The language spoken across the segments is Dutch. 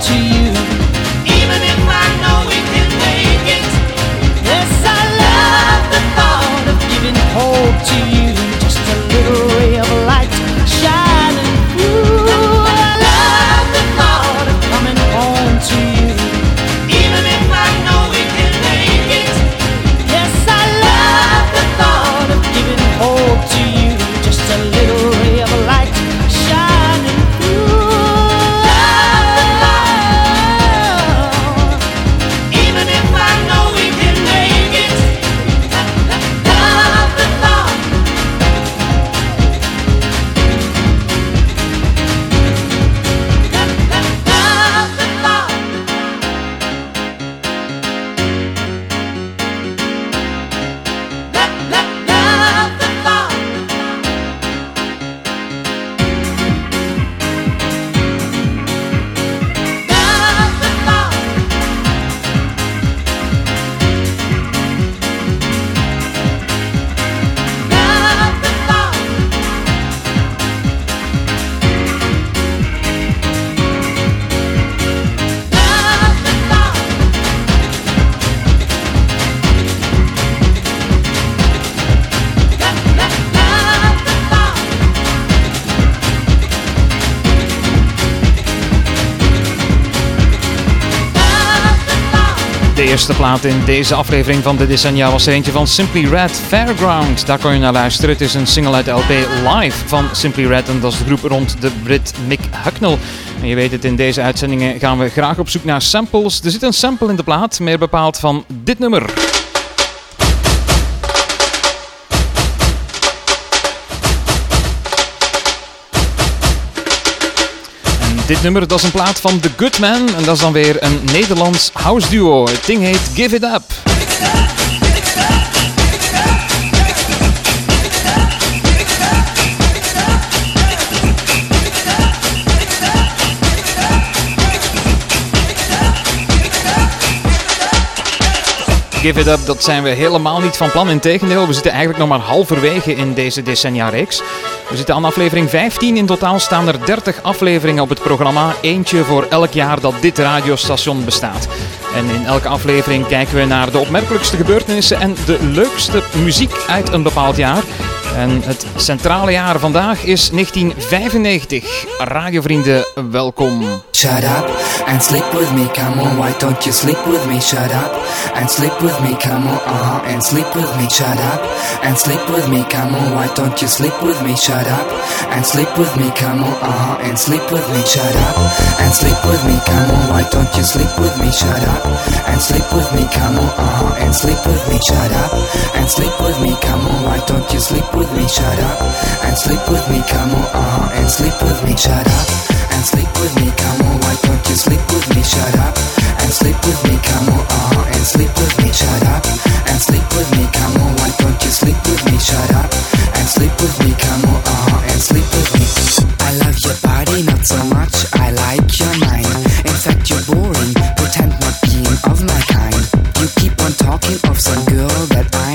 to you. Eerste plaat in deze aflevering van de Decennia was er eentje van Simply Red, Fairground. Daar kon je naar luisteren. Het is een single uit LP Live van Simply Red en dat is de groep rond de Brit Mick Hucknall. En je weet het, in deze uitzendingen gaan we graag op zoek naar samples. Er zit een sample in de plaat, meer bepaald van dit nummer. Dit nummer dat is een plaat van The Good Man en dat is dan weer een Nederlands house duo. Het ding heet Give It Up. Give It Up, dat zijn we helemaal niet van plan. Integendeel, we zitten eigenlijk nog maar halverwege in deze decennia-reeks. We zitten aan aflevering 15. In totaal staan er 30 afleveringen op het programma. Eentje voor elk jaar dat dit radiostation bestaat. En in elke aflevering kijken we naar de opmerkelijkste gebeurtenissen en de leukste muziek uit een bepaald jaar. En het centrale jaar vandaag is 1995. Radiovrienden, welkom. Shut up and sleep with me, come on. Why don't you sleep with me? Shut up and sleep with me, come on. Uh huh. And sleep with me. Shut up and sleep with me, come on. Why don't you sleep with me? Shut up and sleep with me, come on. Uh huh. And sleep with me. Shut up and sleep with me, come on. Why don't you sleep with me? Shut up and sleep with me, come on. Uh huh. And sleep with me. Shut up and sleep with me, come on. Why don't you sleep with me? Shut up and sleep with me, come on. Uh huh. And sleep with me. Shut up and sleep with me, come on. Why don't you sleep with me? Shut up and sleep with me, come on. Uh huh. And sleep with me. Shut up and sleep with me, come on. Why don't you sleep with me? Shut up and sleep with me, come on. Uh huh. And sleep with me. I love your body, not so much. I like your mind. In fact, you're boring. Pretend not being of my kind. You keep on talking of some girl that I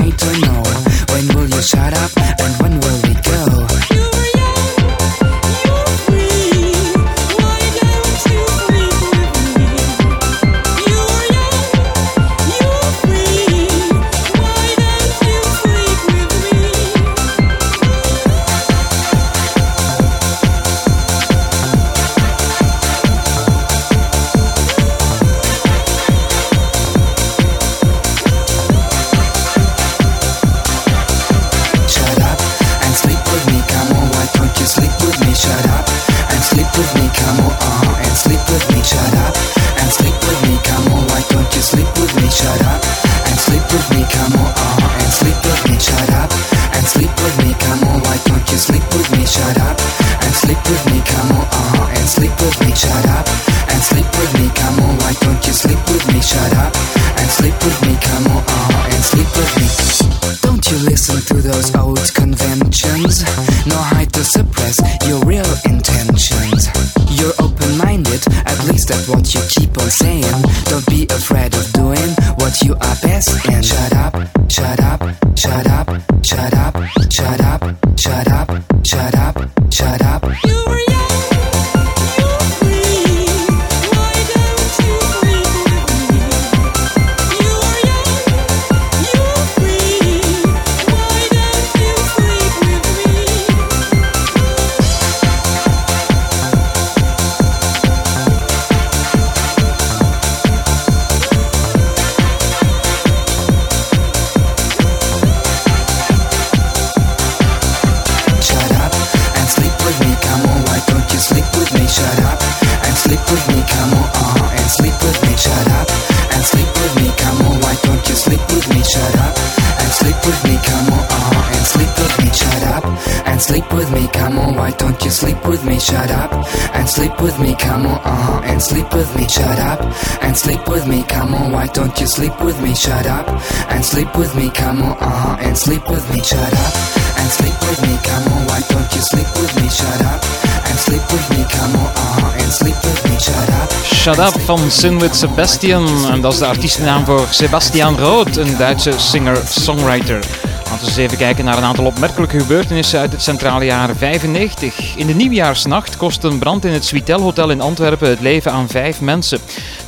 with me, come on. Why don't you sleep with me? Shut up and sleep with me, come on. Uh, huh, and sleep with me. Shut up and sleep with me, come on. Why don't you sleep with me? Shut up and sleep with me, come on. Uh, huh, and sleep with me. Shut up and sleep with me, come on. Why don't you sleep with me? Shut up and sleep with me, come on. Uh, huh, and sleep with me. Shut up. Shut Up van Sin with Sebastian. En dat is de artiestennaam voor Sebastian Rood, een Duitse singer-songwriter. Laten we eens even kijken naar een aantal opmerkelijke gebeurtenissen uit het centrale jaar 95. In de nieuwjaarsnacht kost een brand in het Switel Hotel in Antwerpen het leven aan vijf mensen.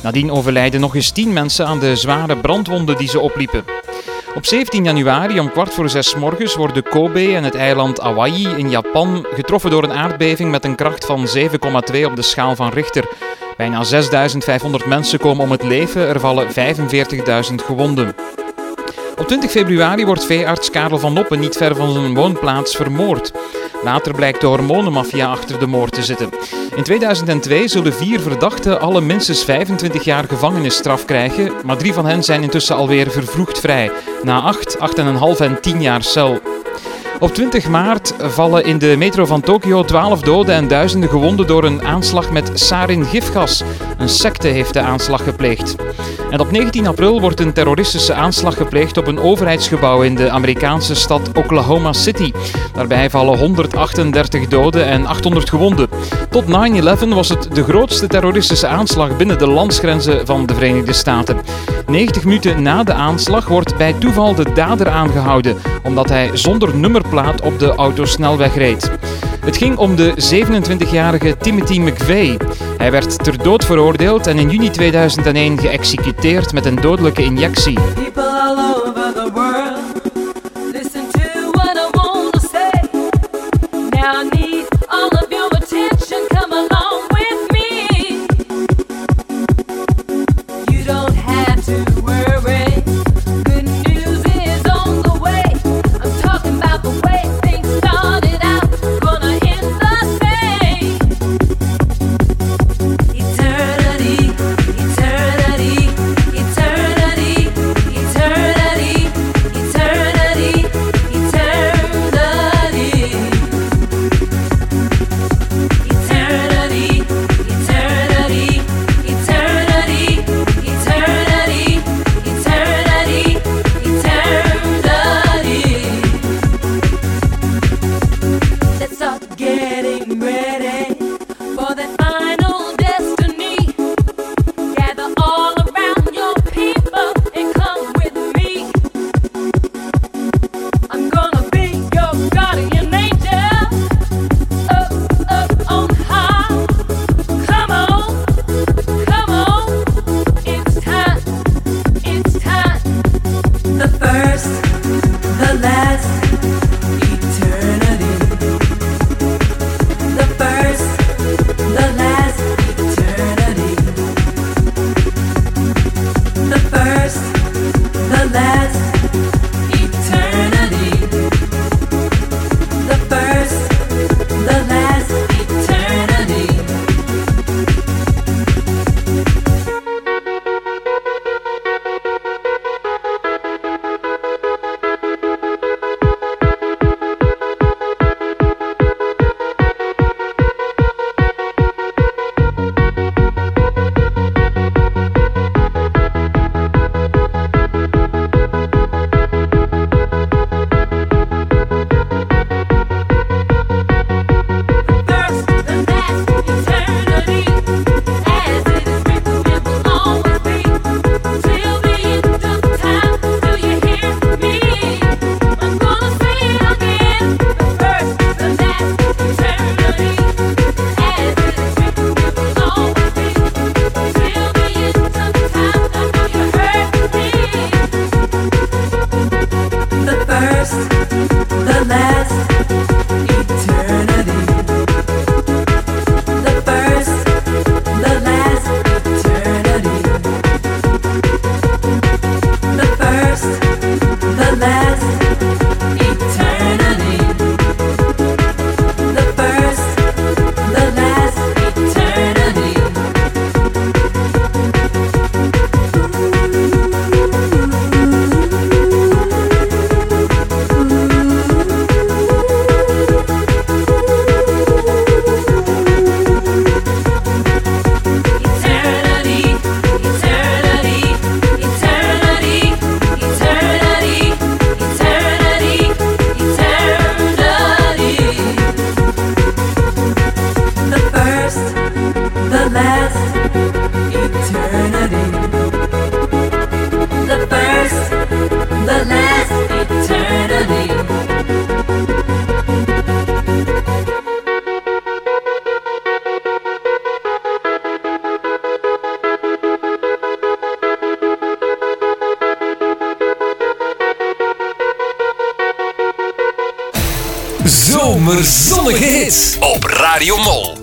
Nadien overlijden nog eens tien mensen aan de zware brandwonden die ze opliepen. Op 17 januari om kwart voor zes morgens worden Kobe en het eiland Hawaii in Japan getroffen door een aardbeving met een kracht van 7,2 op de schaal van Richter. Bijna 6500 mensen komen om het leven, er vallen 45.000 gewonden. Op 20 februari wordt veearts Karel van Noppen niet ver van zijn woonplaats vermoord. Later blijkt de hormonenmafia achter de moord te zitten. In 2002 zullen vier verdachten alle minstens 25 jaar gevangenisstraf krijgen, maar drie van hen zijn intussen alweer vervroegd vrij, na 8, 8,5 en 10 jaar cel. Op 20 maart vallen in de metro van Tokio 12 doden en duizenden gewonden door een aanslag met sarin-gifgas. Een secte heeft de aanslag gepleegd. En op 19 april wordt een terroristische aanslag gepleegd op een overheidsgebouw in de Amerikaanse stad Oklahoma City. Daarbij vallen 138 doden en 800 gewonden. Tot 9-11 was het de grootste terroristische aanslag binnen de landsgrenzen van de Verenigde Staten. 90 minuten na de aanslag wordt bij toeval de dader aangehouden, omdat hij zonder nummerplaat op de autosnelweg reed. Het ging om de 27-jarige Timothy McVeigh. Hij werd ter dood veroordeeld en in juni 2001 geëxecuteerd met een dodelijke injectie. Radio Mol.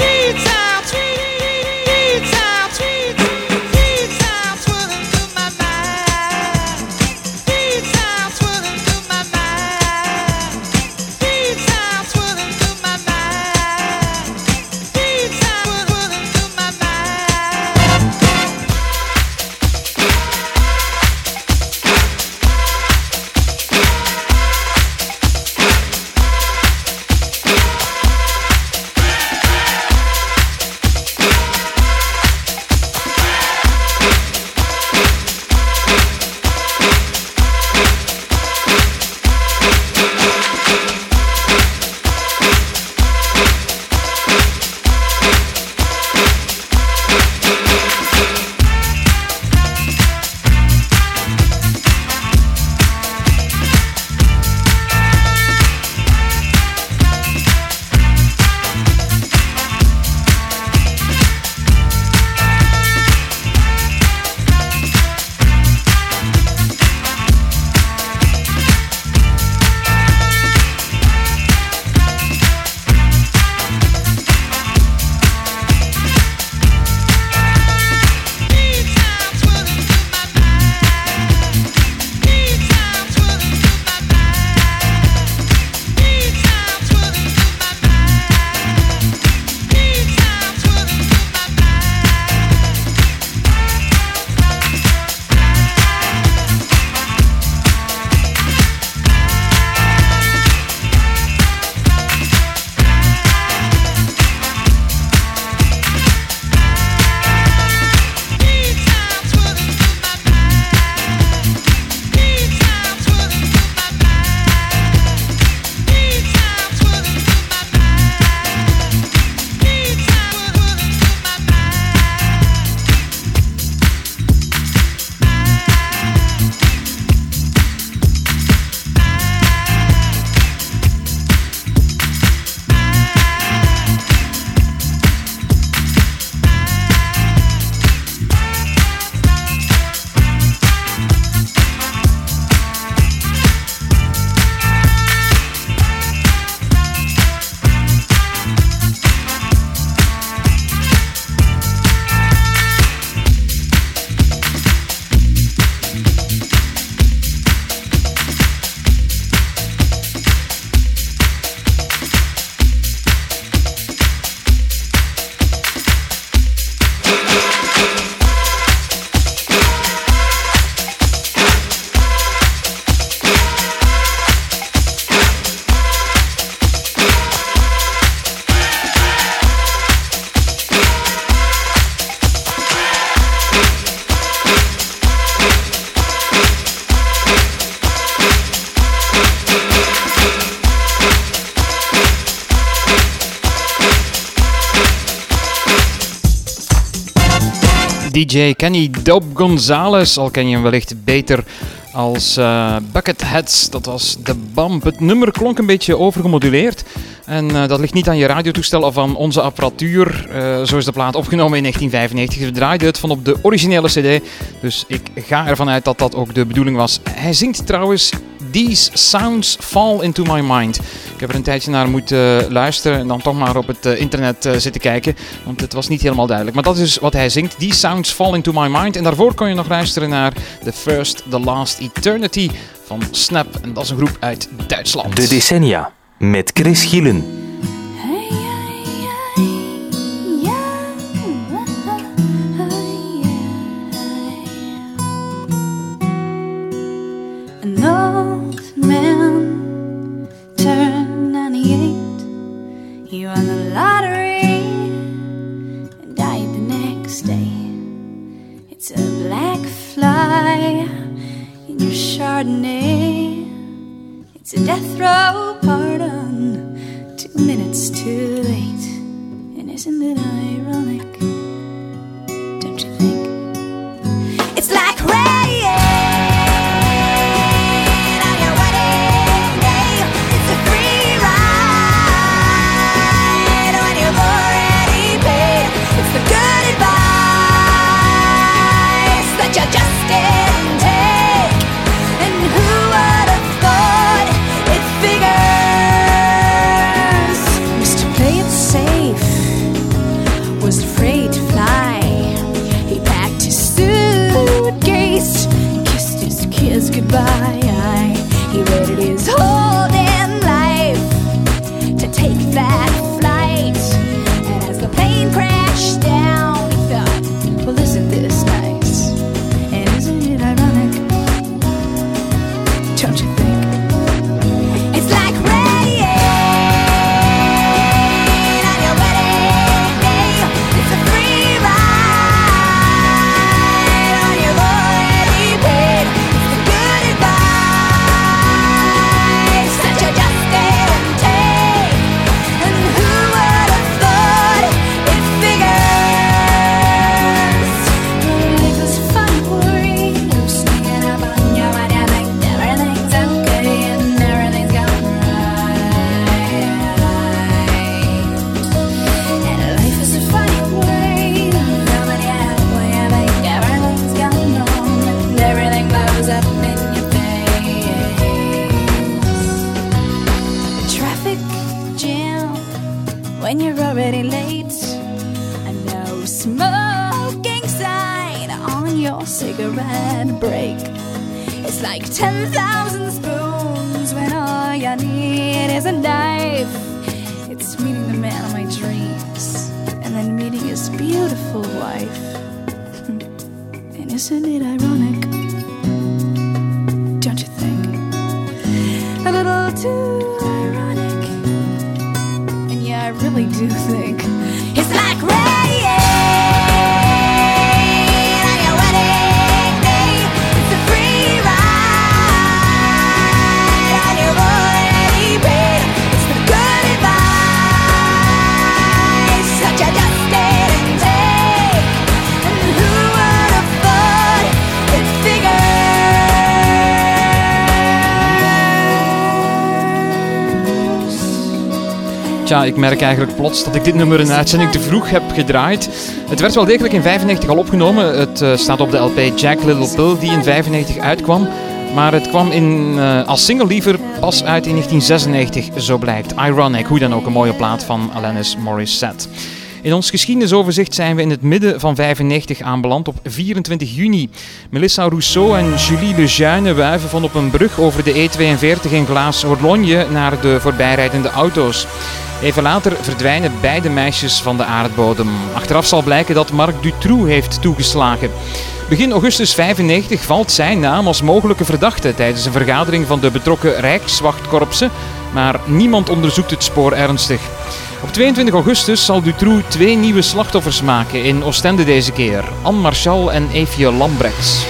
DJ Kenny Dope Gonzalez. Al ken je hem wellicht beter als uh, Bucketheads. Dat was de Bump. Het nummer klonk een beetje overgemoduleerd. En uh, dat ligt niet aan je radiotoestel of aan onze apparatuur. Uh, zo is de plaat opgenomen in 1995. We draaiden het van op de originele CD. Dus ik ga ervan uit dat dat ook de bedoeling was. Hij zingt trouwens These Sounds Fall Into My Mind. Ik heb er een tijdje naar moeten luisteren en dan toch maar op het internet zitten kijken. Want het was niet helemaal duidelijk. Maar dat is wat hij zingt. These Sounds Fall Into My Mind. En daarvoor kon je nog luisteren naar The First, The Last Eternity van Snap. En dat is een groep uit Duitsland. De decennia met Chris Gielen. Lottery and died the next day. It's a black fly in your Chardonnay. It's a death row pardon, two minutes too late. And isn't it ironic? Really do think Tja, ik merk eigenlijk plots dat ik dit nummer in uitzending te vroeg heb gedraaid. Het werd wel degelijk in 95 al opgenomen. Het eh, staat op de LP Jack Little Pill die in 95 uitkwam. Maar het kwam in, eh, als single liever pas uit in 1996, zo blijkt. Ironic, hoe dan ook een mooie plaat van Alanis Morissette. In ons geschiedenisoverzicht zijn we in het midden van 95 aanbeland op 24 juni. Melissa Rousseau en Julie Lejeune wuiven van op een brug over de E42 in Glaas-Horlogne naar de voorbijrijdende auto's. Even later verdwijnen beide meisjes van de aardbodem. Achteraf zal blijken dat Marc Dutroux heeft toegeslagen. Begin augustus 95 valt zijn naam als mogelijke verdachte tijdens een vergadering van de betrokken Rijkswachtkorpsen, maar niemand onderzoekt het spoor ernstig. Op 22 augustus zal Dutroux twee nieuwe slachtoffers maken in Oostende deze keer. Anne Marchal en Evie Lambrechts.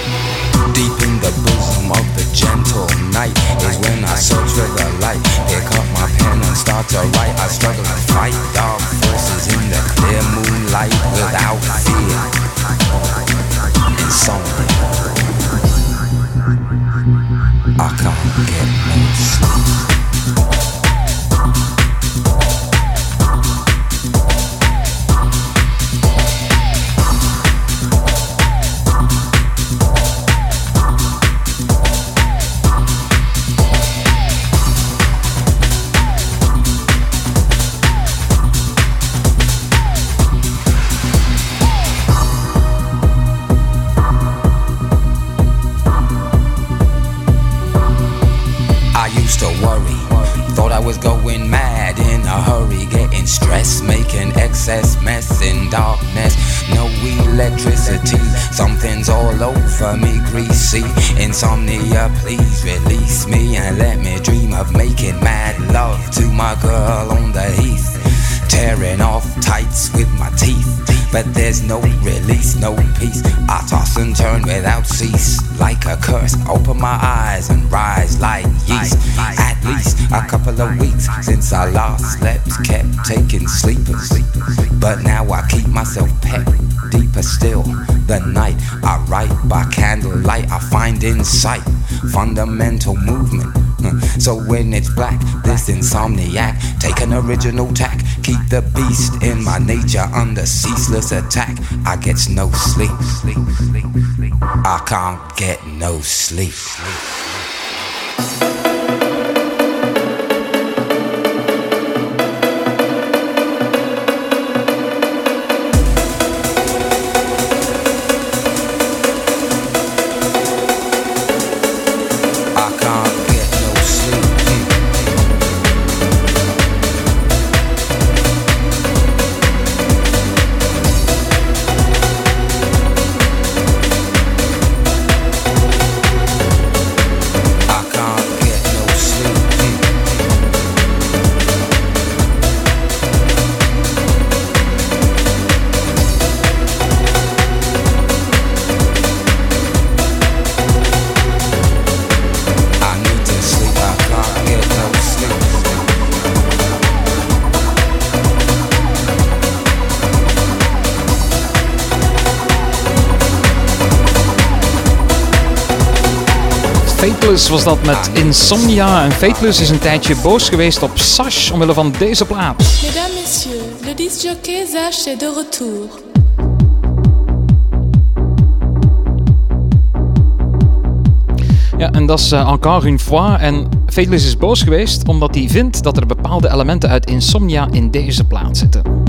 Deep in the bosom of the gentle night is when I search for the light. Pick up my pen and start to write. I struggle to fight dark forces in the clear moonlight without fear. insomnia. I can't get no sleep. Insomnia, please release me and let me dream of making mad love to my girl on the heath. Tearing off tights with my teeth. But there's no release, no peace. I toss and turn without cease, like a curse. Open my eyes and rise like yeast. At least a couple of weeks since I last slept, kept taking sleepers. But now I keep myself pet deeper still. The night I write by candlelight, I find insight, fundamental movement. Uh, So when it's black, this insomniac, take an original tack, keep the beast in my nature under ceaseless attack. I get no sleep. I can't get no sleep. Fateless was dat met Insomnia. En Fateless is een tijdje boos geweest op Sash omwille van deze plaat. Mesdames, Messieurs, le disjockey Zach est de retour. Ja, en dat is eh, encore une fois. En Fateless is boos geweest omdat hij vindt dat er bepaalde elementen uit Insomnia in deze plaat zitten.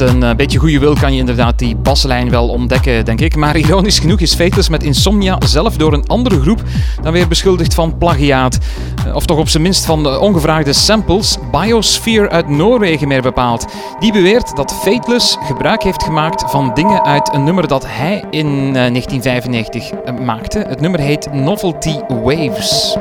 Met een eh, beetje goede wil kan je inderdaad die baslijn wel ontdekken, denk ik. Maar ironisch genoeg is Fateless met Insomnia zelf door een andere groep dan weer beschuldigd van plagiaat. Eh, Of toch op zijn minst van de ongevraagde samples. Biosphere uit Noorwegen meer bepaald. Die beweert dat Fateless gebruik heeft gemaakt van dingen uit een nummer dat hij in eh, 1995 eh, maakte. Het nummer heet Novelty Waves.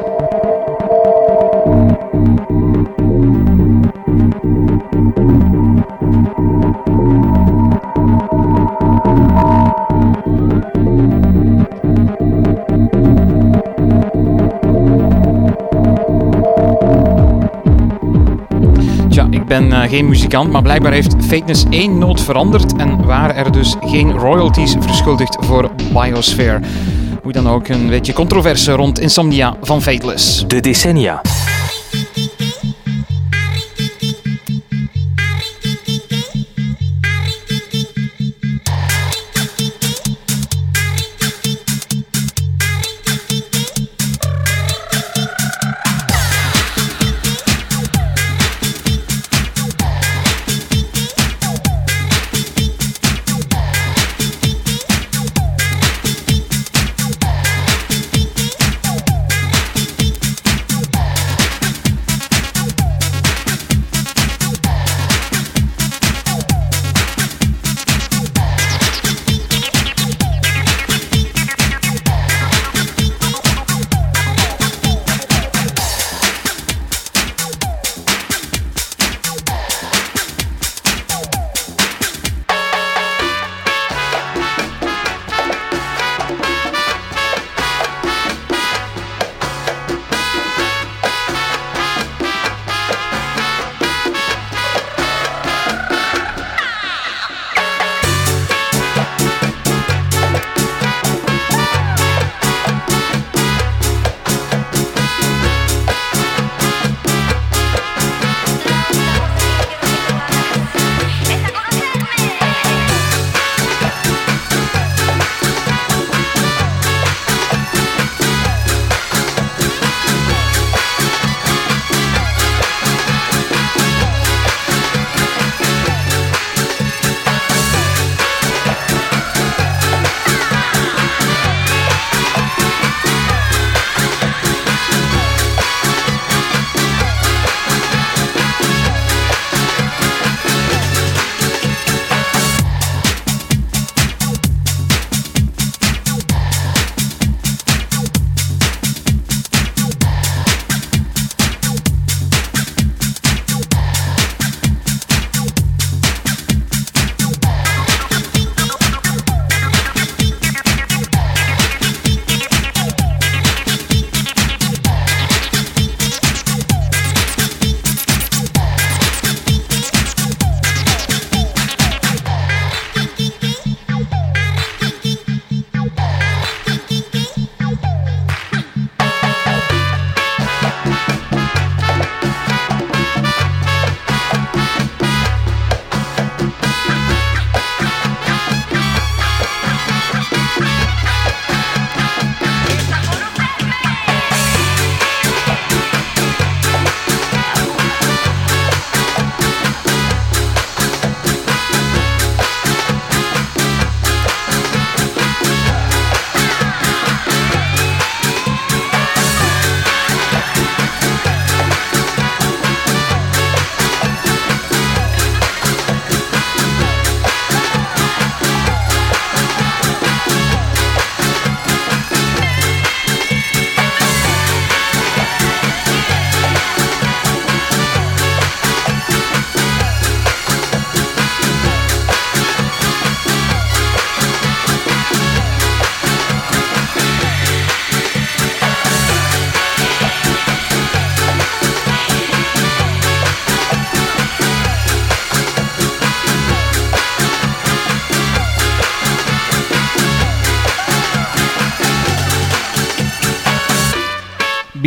Ben eh, geen muzikant, maar blijkbaar heeft Fitness één noot veranderd en waren er dus geen royalties verschuldigd voor Biosphere. Hoe dan ook een beetje controverse rond Insomnia van Fateless. De decennia.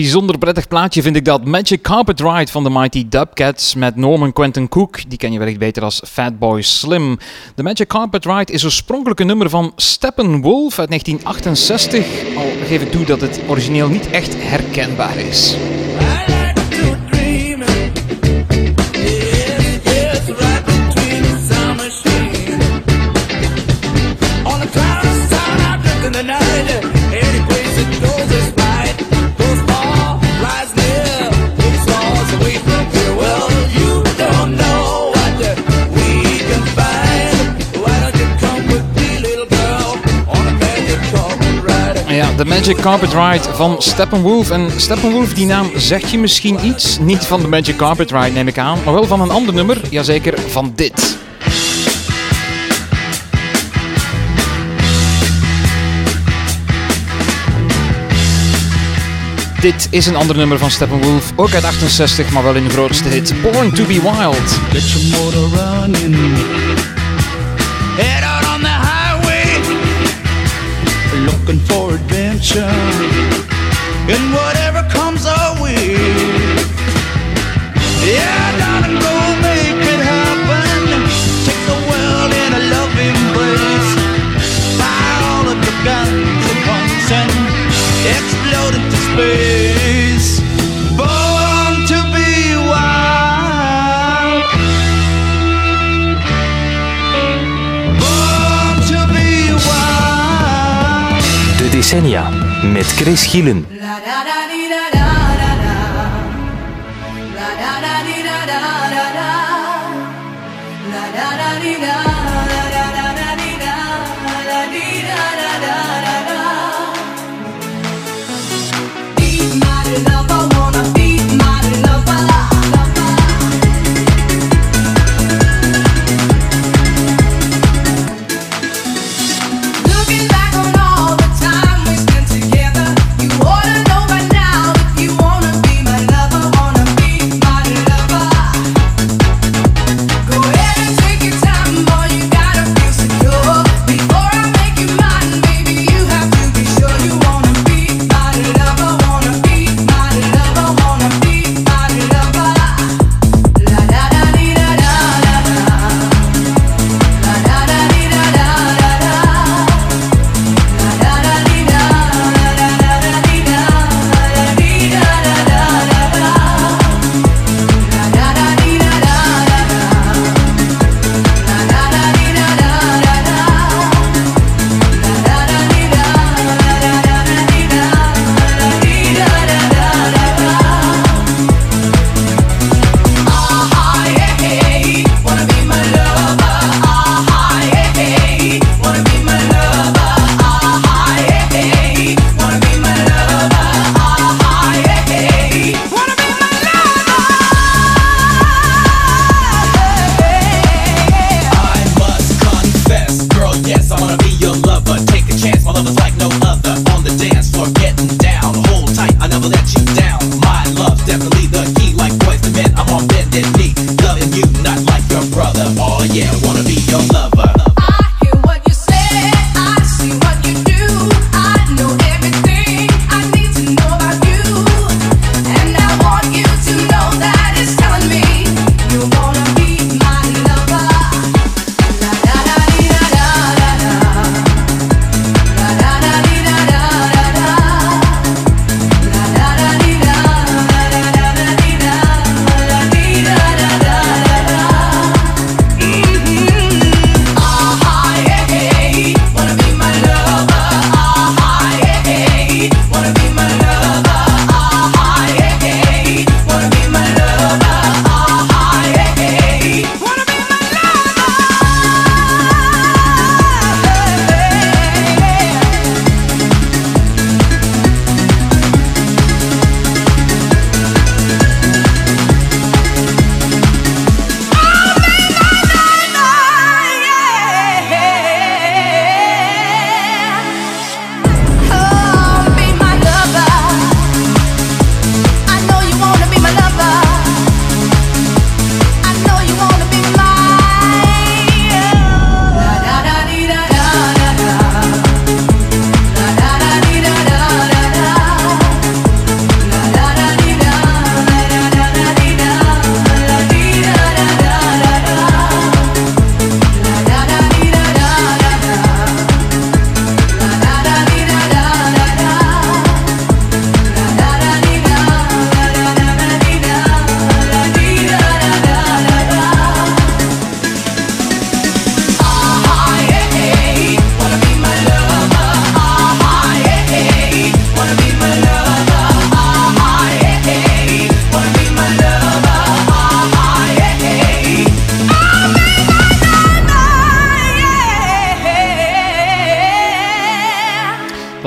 Bijzonder prettig plaatje vind ik dat. Magic Carpet Ride van de Mighty Dubcats met Norman Quentin Cook. Die ken je wellicht beter als Fatboy Slim. De Magic Carpet Ride is oorspronkelijk een nummer van Steppenwolf uit 1968. Al geef ik toe dat het origineel niet echt herkenbaar is. De Magic Carpet Ride van Steppenwolf. En Steppenwolf, die naam zegt je misschien iets. Niet van de Magic Carpet Ride, neem ik aan. Maar wel van een ander nummer. Jazeker, van dit. Dit is een ander nummer van Steppenwolf. Ook uit 68, maar wel in de grootste hit. Born to be Wild. Get your motor running. On the highway. Looking for. And whatever comes our way. Yeah, darling, go make it happen. Take the world in a loving embrace. Fire all of your guns at once and explode into space. Decennia met Chris Gielen.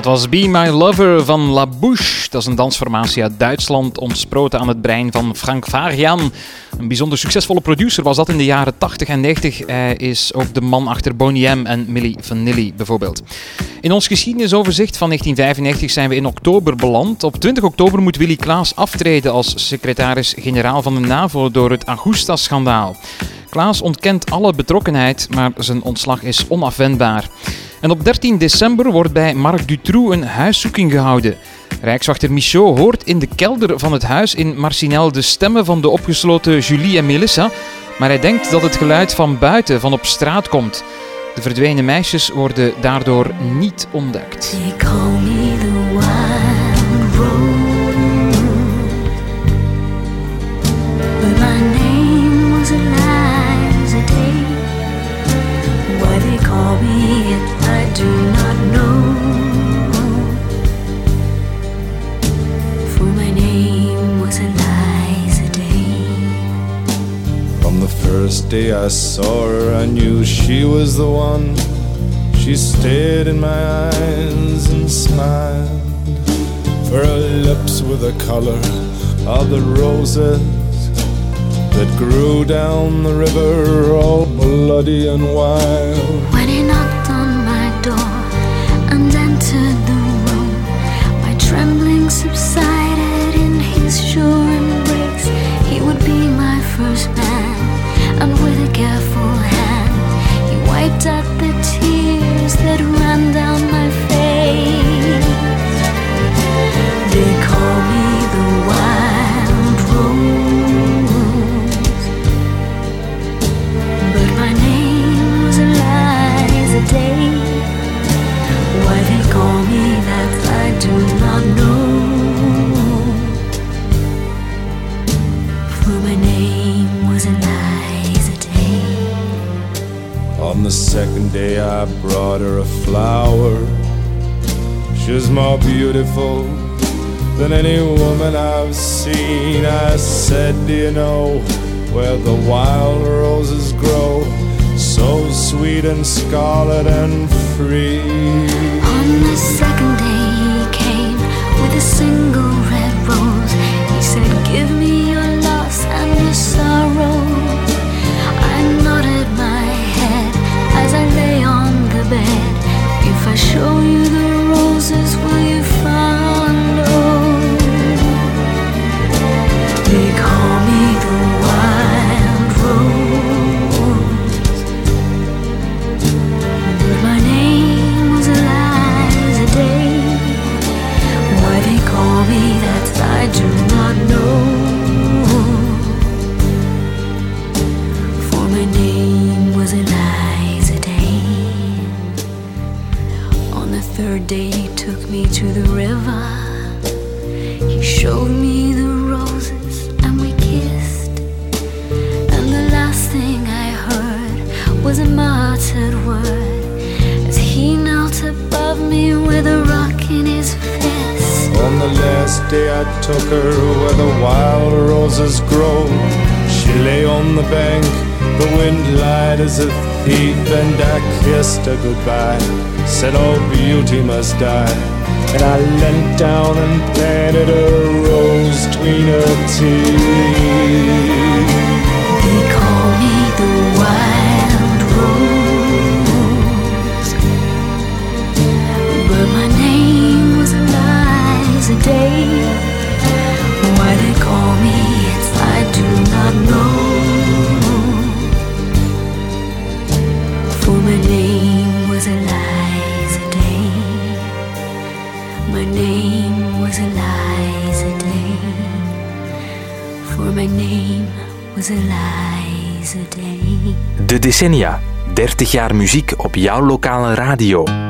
Was Be My Lover van La Bouche. Dat is een dansformatie uit Duitsland, ontsproten aan het brein van Frank Varian. Een bijzonder succesvolle producer was dat in de jaren 80 en 90. Hij is ook de man achter Boney M en Milli Vanilli bijvoorbeeld. In ons geschiedenisoverzicht van 1995 zijn we in oktober beland. Op 20 oktober moet Willy Klaas aftreden als secretaris-generaal van de NAVO door het Augusta-schandaal. Klaas ontkent alle betrokkenheid, maar zijn ontslag is onafwendbaar. En op 13 december wordt bij Marc Dutroux een huiszoeking gehouden. Rijkswachter Michaud hoort in de kelder van het huis in Marcinel de stemmen van de opgesloten Julie en Melissa, maar hij denkt dat het geluid van buiten, van op straat komt. De verdwenen meisjes worden daardoor niet ontdekt. First day I saw her, I knew she was the one. She stared in my eyes and smiled. For her lips were the color of the roses that grew down the river, all bloody and wild. When he knocked on my door and entered the room, my trembling subsided in his sure embrace. He would be my first wiped the tears that ran down my face. They call me the wild rose. But my name was Eliza Day. Why they call me that I do not know. On the second day, I brought her a flower. She's more beautiful than any woman I've seen. I said, Do you know where the wild roses grow? So sweet and scarlet and free. On the second day he came with a single red rose. He said, Give me your loss and your sorrow. And I leant down and planted a rose between her teeth. Decennia. 30 jaar muziek op jouw lokale radio.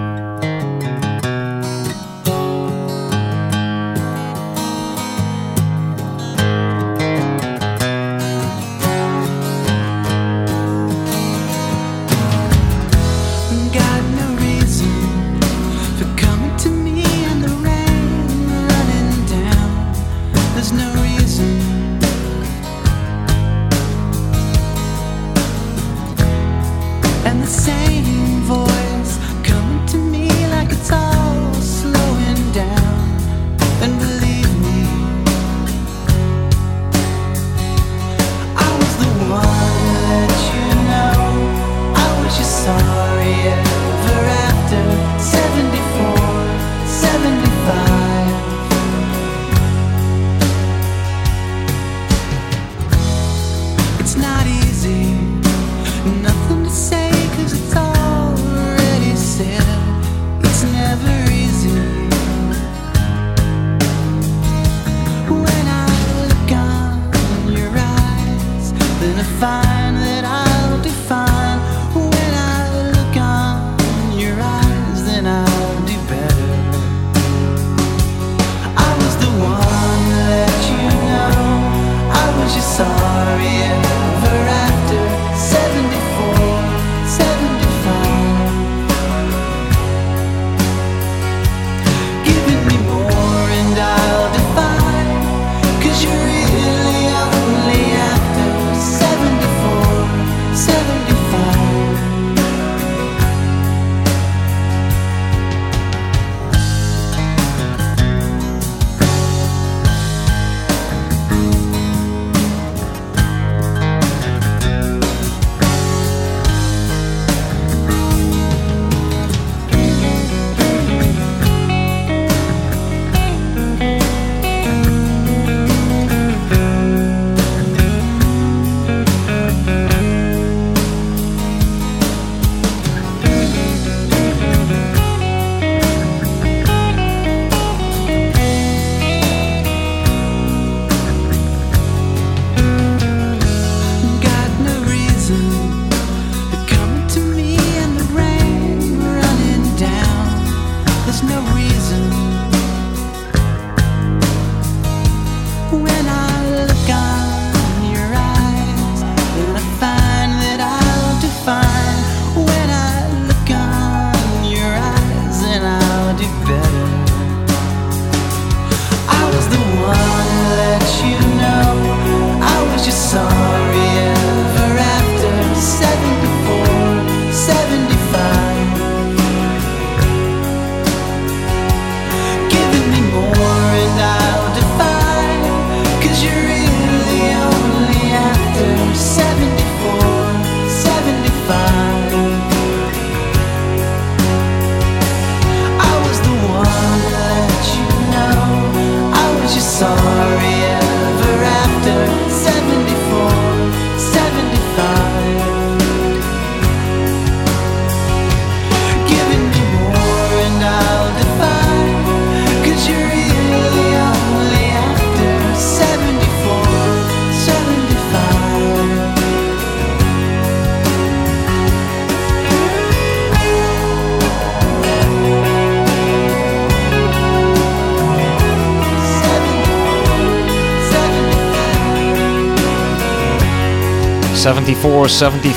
...74,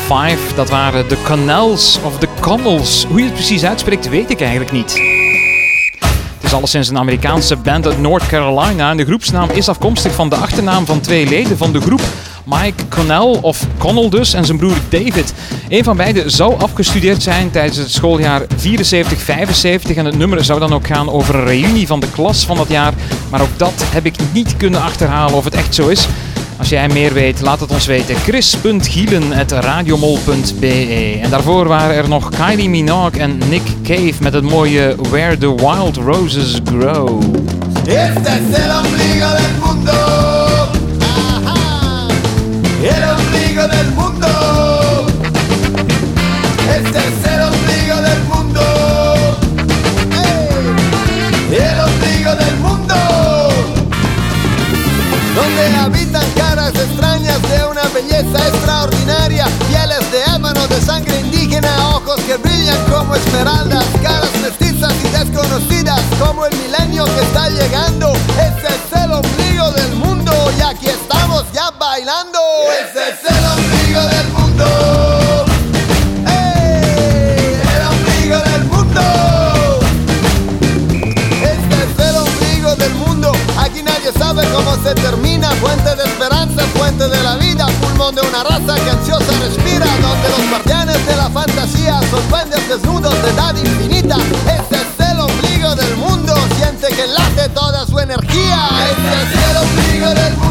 75, dat waren de Canals of de Connells. Hoe je het precies uitspreekt, weet ik eigenlijk niet. Het is alleszins een Amerikaanse band uit North Carolina... ...en de groepsnaam is afkomstig van de achternaam van twee leden van de groep... Mike Connell, of Connell dus, en zijn broer David. Een van beiden zou afgestudeerd zijn tijdens het schooljaar 74-75 en het nummer zou dan ook gaan over een reunie van de klas van dat jaar. Maar ook dat heb ik niet kunnen achterhalen of het echt zo is. Als jij meer weet, laat het ons weten. chris.gielen.radiomol.be En daarvoor waren er nog Kylie Minogue en Nick Cave met het mooie Where the Wild Roses Grow. Es el ombligo del mundo. El ombligo del mundo. Como esmeraldas. Caras mestizas y desconocidas como el milenio que está llegando. Este es el ombligo del mundo y aquí estamos ya bailando. Es el ombligo del mundo. ¡Ey! El ombligo del mundo. Este es el ombligo del mundo. Aquí nadie sabe cómo se termina. Fuente de esperanza, fuente de la vida. Pulmón de una raza que ansiosa respira. Donde los guardianes de la fantasía sorprenden desnudos de edad infinita. Este es el ombligo del mundo. Siente que late toda su energía. Este es el ombligo del mundo.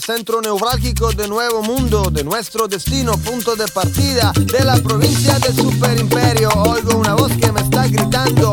Centro neurálgico de nuevo mundo, de nuestro destino, punto de partida de la provincia del superimperio. Oigo una voz que me está gritando,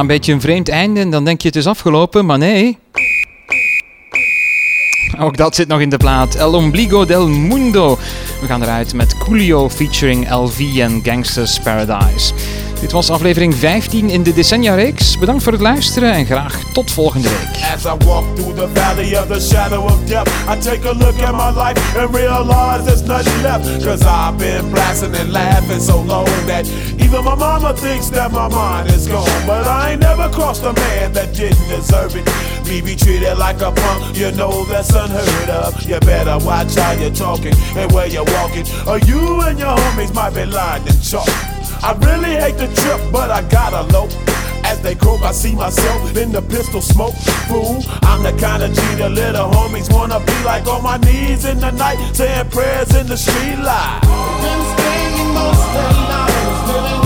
Een beetje een vreemd einde en dan denk je het is afgelopen, maar nee. Ook dat zit nog in de plaat. El Ombligo del Mundo. We gaan eruit met Coolio featuring LV en Gangsters Paradise. Dit was aflevering 15 in de Decennia-reeks. Bedankt voor het luisteren en graag tot volgende week. As I walk through the valley of the shadow of death, I take a look at my life and realize there's nothing left. Cause I've been blasting and laughing so long that even my mama thinks that my mind is gone. But I ain't never crossed a man that didn't deserve it. Me be treated like a punk, you know that's unheard of. You better watch how you're talking and where you're walking, or you and your homies might be lying in chalk. I really hate the trip, but I gotta low. As they croak, I see myself in the pistol smoke. Fool, I'm the kind of G the little homies wanna be like on my knees in the night, saying prayers in the street light. Been spending most of lives living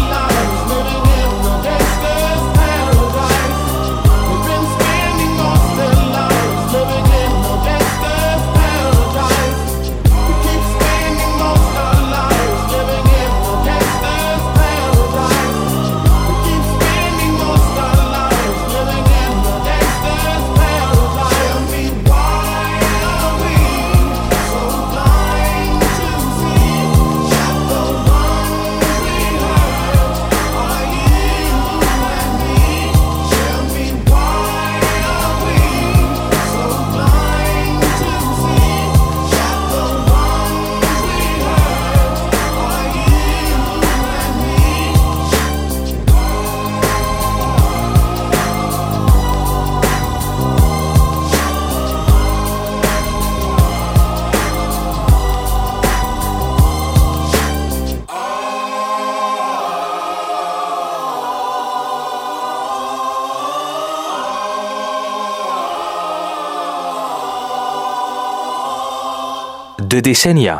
De decennia.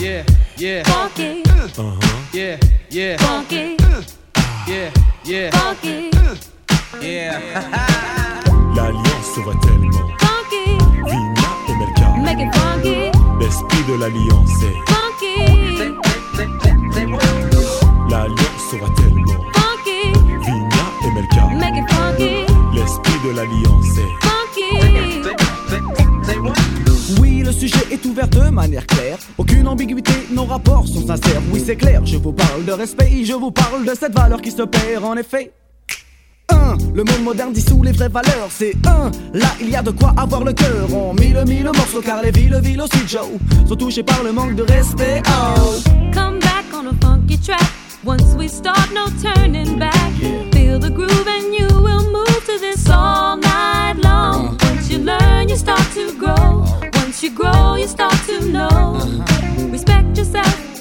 Yeah, yeah. Funky, Yeah, yeah. funky, Yeah, yeah. funky, Yeah. L'alliance va tellement. funky, Vina et Melka. make it funky, L'esprit de l'alliance est. de manière claire. Aucune ambiguïté, nos rapports sont sincères. Oui, c'est clair, je vous parle de respect, je vous parle de cette valeur qui se perd en effet. 1. Le monde moderne dissout les vraies valeurs, c'est 1. Là, il y a de quoi avoir le cœur. On mille, mille morceaux car les villes, villes aussi, Joe, sont touchées par le manque de respect. Oh. Come back on a funky track. Once we start, no turning back. Feel the groove and you will move to this all night long. Once you learn, you start to grow. you grow, you start to know. Uh-huh. Respect yourself.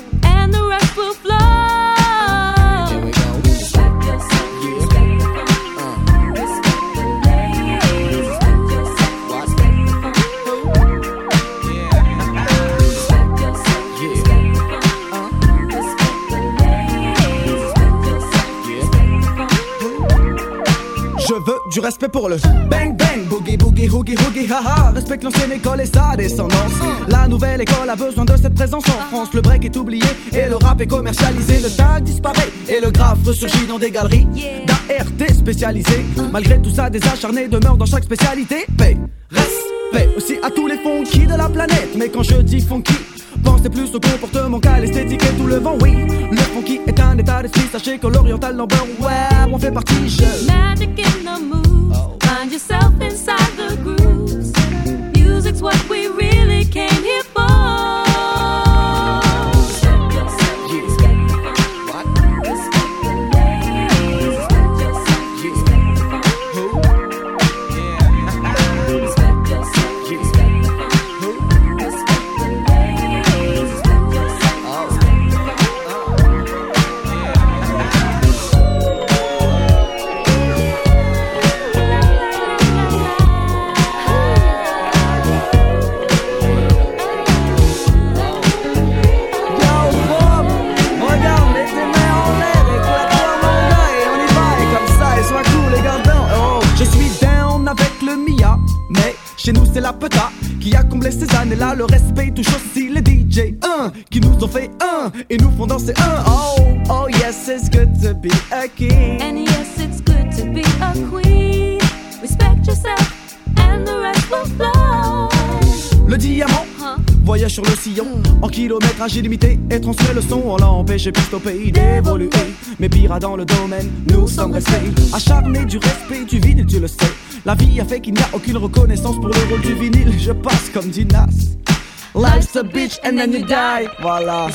Du respect pour le bang bang, boogie boogie hoogie hoogie haha. Respecte l'ancienne école et sa descendance. La nouvelle école a besoin de cette présence en France. Le break est oublié et le rap est commercialisé. Le tag disparaît et le graphe ressurgit dans des galeries d'ART spécialisées. Malgré tout ça, des acharnés demeurent dans chaque spécialité. Paix, respect aussi à tous les funky de la planète. Mais quand je dis funky, Pensez plus au comportement qu'à l'esthétique et tout le vent, oui. Le funky est un état d'esprit, sachez que l'oriental number, ouais, on fait partie, je. Magic in the mood. Find yourself inside the grooves. Music's what we really came here for. A king. And yes, it's good to be a queen. Respect yourself, and the rest will flow. Le diamant voyage sur le sillon en kilométrage illimité et transmet le son. On l'a empêché piste au pays d'évoluer. Mais pire dans le domaine, nous sommes restés acharnés du respect du vinyle, tu le sais. La vie a fait qu'il n'y a aucune reconnaissance pour le rôle du vinyle. Je passe comme dit Nas. Life's a bitch and then you die. Voilà.